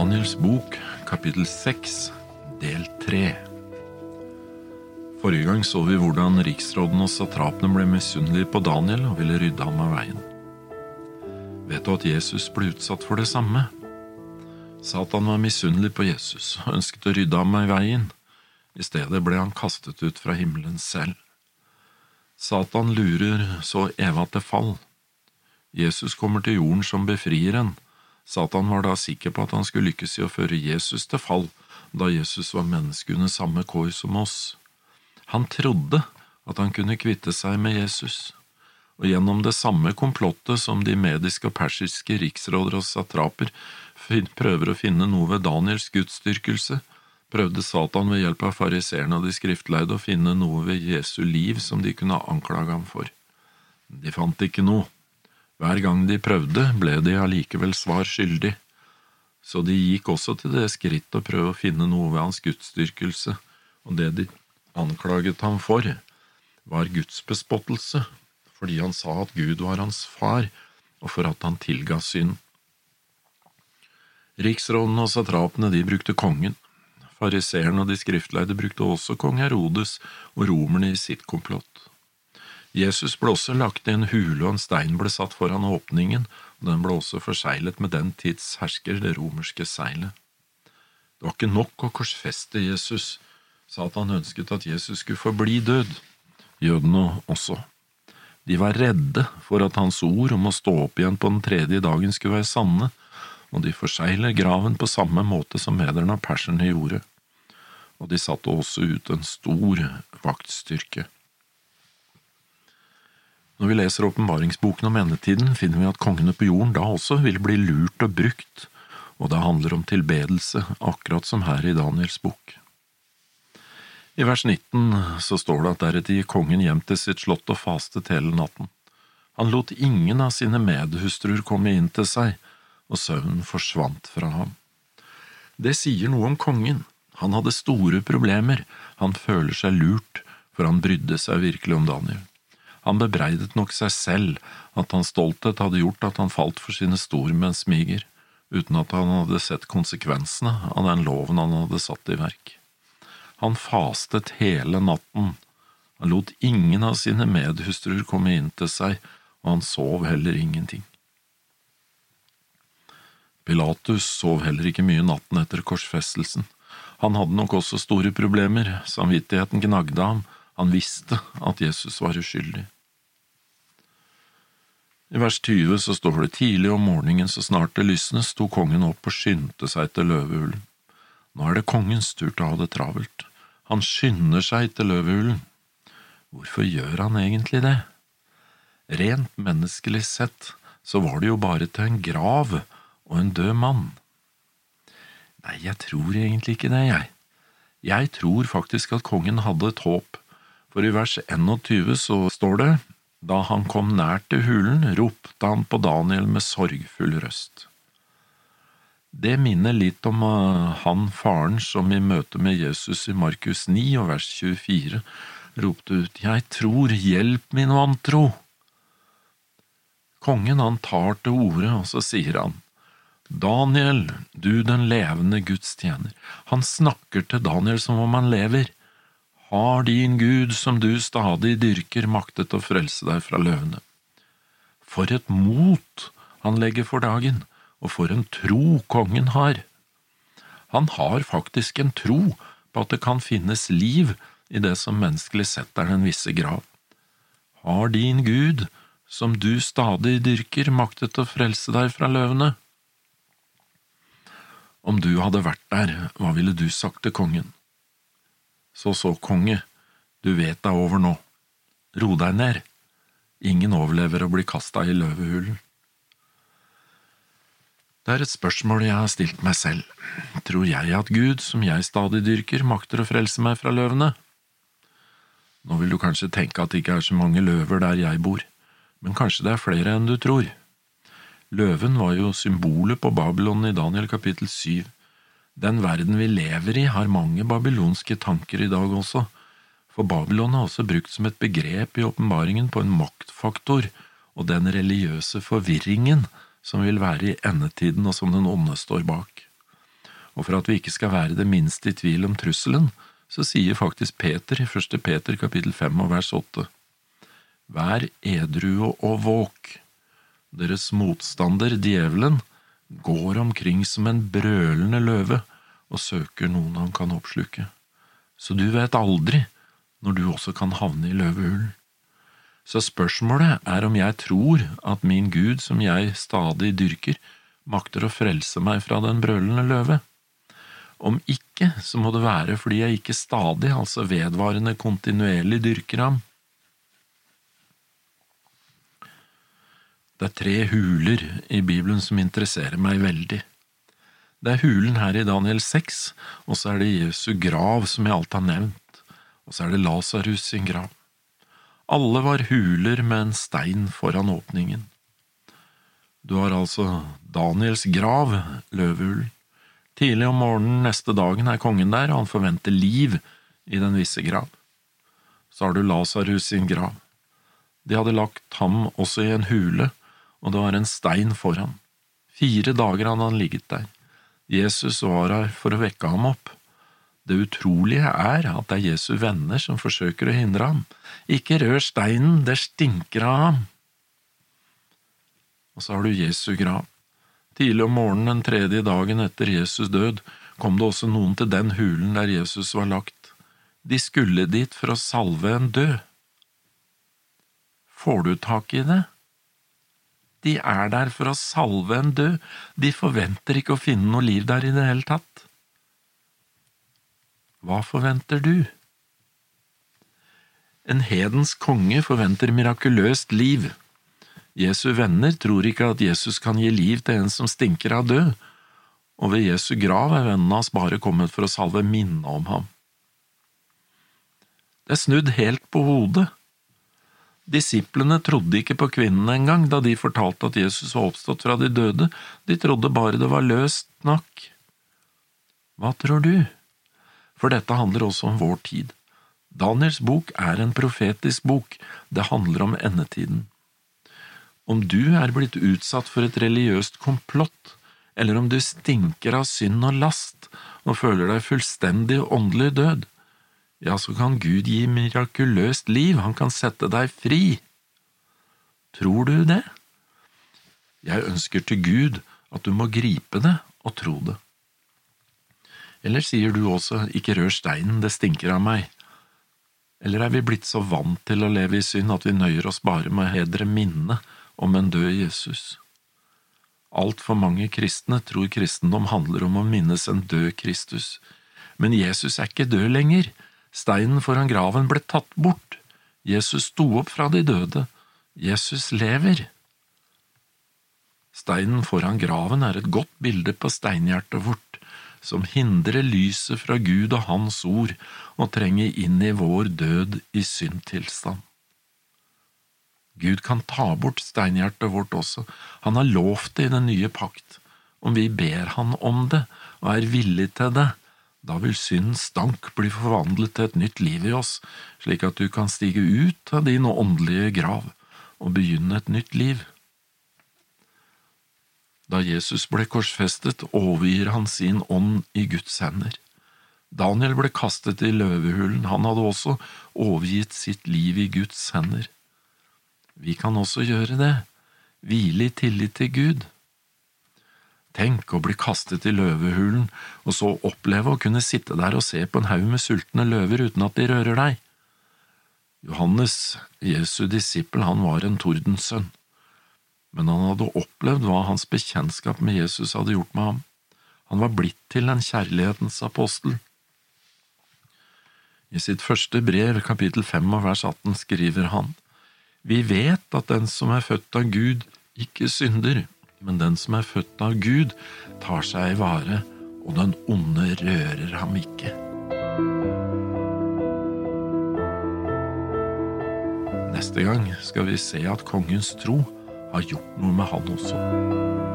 Daniels bok, kapittel 6, del 3 Forrige gang så vi hvordan riksråden og satrapene ble misunnelige på Daniel og ville rydde ham av veien. Vet du at Jesus ble utsatt for det samme? Satan var misunnelig på Jesus og ønsket å rydde ham av veien. I stedet ble han kastet ut fra himmelen selv. Satan lurer så Eva til fall. Jesus kommer til jorden som befrieren. Satan var da sikker på at han skulle lykkes i å føre Jesus til fall, da Jesus var menneske under samme kår som oss. Han trodde at han kunne kvitte seg med Jesus, og gjennom det samme komplottet som de mediske og persiske riksråder og satraper prøver å finne noe ved Daniels gudsdyrkelse, prøvde Satan ved hjelp av fariseerne og de skriftleide å finne noe ved Jesu liv som de kunne anklage ham for. De fant ikke noe. Hver gang de prøvde, ble de allikevel svar skyldig, så de gikk også til det skritt å prøve å finne noe ved hans gudsdyrkelse, og det de anklaget ham for, var gudsbespottelse, fordi han sa at Gud var hans far, og for at han tilga synd. Riksrådene og satrapene de brukte kongen, fariseerne og de skriftleide brukte også kong Herodes og romerne i sitt komplott. Jesus ble også lagt i en hule, og en stein ble satt foran åpningen, og den ble også forseglet med den tids hersker, det romerske seilet. Det var ikke nok å korsfeste Jesus, sa at han ønsket at Jesus skulle forbli død, jødene også. De var redde for at hans ord om å stå opp igjen på den tredje dagen skulle være sanne, og de forsegler graven på samme måte som mederne av perserne gjorde, og de satte også ut en stor vaktstyrke. Når vi leser åpenbaringsboken om endetiden, finner vi at kongene på jorden da også vil bli lurt og brukt, og det handler om tilbedelse, akkurat som her i Daniels bok. I vers 19 så står det at deretter gikk kongen hjem til sitt slott og fastet hele natten. Han lot ingen av sine medhustruer komme inn til seg, og søvnen forsvant fra ham. Det sier noe om kongen. Han hadde store problemer, han føler seg lurt, for han brydde seg virkelig om Daniel. Han bebreidet nok seg selv at hans stolthet hadde gjort at han falt for sine stormennsmiger, uten at han hadde sett konsekvensene av den loven han hadde satt i verk. Han fastet hele natten, han lot ingen av sine medhustruer komme inn til seg, og han sov heller ingenting. Pilatus sov heller ikke mye natten etter korsfestelsen. Han hadde nok også store problemer, samvittigheten gnagde ham, han visste at Jesus var uskyldig. I vers 20 så står det tidlig om morgenen så snart det lysnes, sto kongen opp og skyndte seg til løvehulen. Nå er det kongens tur til å ha det travelt. Han skynder seg til løvehulen. Hvorfor gjør han egentlig det? Rent menneskelig sett så var det jo bare til en grav og en død mann. Nei, jeg tror egentlig ikke det, jeg. Jeg tror faktisk at kongen hadde et håp for i vers 21 så står det, da han kom nær til hulen, ropte han på Daniel med sorgfull røst. Det minner litt om uh, han faren som i møte med Jesus i Markus 9 og vers 24 ropte ut Jeg tror, hjelp min vantro! Kongen han tar til orde, og så sier han Daniel, du den levende Guds tjener. Han snakker til Daniel som om han lever. Har din Gud, som du stadig dyrker, maktet å frelse deg fra løvene? For et mot han legger for dagen, og for en tro kongen har. Han har faktisk en tro på at det kan finnes liv i det som menneskelig sett er den visse grav. Har din Gud, som du stadig dyrker, maktet å frelse deg fra løvene? Om du hadde vært der, hva ville du sagt til kongen? Så så, konge, du vet det er over nå. Ro deg ned. Ingen overlever å bli kasta i løvehulen. Det er et spørsmål jeg har stilt meg selv. Tror jeg at Gud, som jeg stadig dyrker, makter å frelse meg fra løvene? Nå vil du kanskje tenke at det ikke er så mange løver der jeg bor, men kanskje det er flere enn du tror. Løven var jo symbolet på Babylon i Daniel kapittel syv. Den verden vi lever i, har mange babylonske tanker i dag også, for Babylon er også brukt som et begrep i åpenbaringen på en maktfaktor og den religiøse forvirringen som vil være i endetiden og som den onde står bak. Og for at vi ikke skal være det minste i tvil om trusselen, så sier faktisk Peter i første Peter kapittel fem og vers åtte. Vær edru og våk. Deres motstander, djevelen, går omkring som en brølende løve og søker noen han kan oppsluke. Så du vet aldri når du også kan havne i løvehulen. Så spørsmålet er om jeg tror at min Gud, som jeg stadig dyrker, makter å frelse meg fra den brølende løve. Om ikke, så må det være fordi jeg ikke stadig, altså vedvarende, kontinuerlig dyrker ham. Det er tre huler i Bibelen som interesserer meg veldig. Det er hulen her i Daniel 6, og så er det Jesu grav som jeg alt har nevnt, og så er det Lasarus sin grav. Alle var huler med en stein foran åpningen. Du har altså Daniels grav, løvehulen. Tidlig om morgenen neste dagen er kongen der, og han forventer liv i den visse grav. Så har du Lasarus sin grav. De hadde lagt ham også i en hule, og det var en stein foran. Fire dager hadde han ligget der. Jesus var her for å vekke ham opp. Det utrolige er at det er Jesu venner som forsøker å hindre ham. Ikke rør steinen, det stinker av ham. Og så har du Jesu grav. Tidlig om morgenen den tredje dagen etter Jesus død kom det også noen til den hulen der Jesus var lagt. De skulle dit for å salve en død. Får du tak i det? De er der for å salve en død, de forventer ikke å finne noe liv der i det hele tatt. Hva forventer du? En hedens konge forventer mirakuløst liv. Jesu venner tror ikke at Jesus kan gi liv til en som stinker av død, og ved Jesu grav er vennene hans bare kommet for å salve minnet om ham. Det er snudd helt på hodet. Disiplene trodde ikke på kvinnene engang da de fortalte at Jesus var oppstått fra de døde, de trodde bare det var løst nok. Hva tror du? For dette handler også om vår tid. Daniels bok er en profetisk bok, det handler om endetiden. Om du er blitt utsatt for et religiøst komplott, eller om du stinker av synd og last og føler deg fullstendig åndelig død, ja, så kan Gud gi mirakuløst liv, han kan sette deg fri. Tror du det? Jeg ønsker til Gud at du må gripe det og tro det. Eller sier du også ikke rør steinen, det stinker av meg? Eller er vi blitt så vant til å leve i synd at vi nøyer oss bare med å hedre minnet om en død Jesus. Altfor mange kristne tror kristendom handler om å minnes en død Kristus, men Jesus er ikke død lenger, steinen foran graven ble tatt bort, Jesus sto opp fra de døde, Jesus lever. Steinen foran graven er et godt bilde på steinhjertet vårt, som hindrer lyset fra Gud og Hans ord å trenge inn i vår død i syndtilstand. Gud kan ta bort steinhjertet vårt også, han har lovt det i den nye pakt. Om vi ber han om det og er villig til det, da vil syndens stank bli forvandlet til et nytt liv i oss, slik at du kan stige ut av din åndelige grav og begynne et nytt liv. Da Jesus ble korsfestet, overgir han sin ånd i Guds hender. Daniel ble kastet i løvehulen, han hadde også overgitt sitt liv i Guds hender. Vi kan også gjøre det, hvile i tillit til Gud. Tenk å bli kastet i løvehulen, og så oppleve å kunne sitte der og se på en haug med sultne løver uten at de rører deg. Johannes, Jesu disippel, han var en tordensønn, men han hadde opplevd hva hans bekjentskap med Jesus hadde gjort med ham. Han var blitt til en kjærlighetens apostel. I sitt første brev, kapittel fem og vers 18, skriver han. Vi vet at den som er født av Gud, ikke synder, men den som er født av Gud, tar seg i vare, og den onde rører ham ikke. Neste gang skal vi se at kongens tro har gjort noe med han også.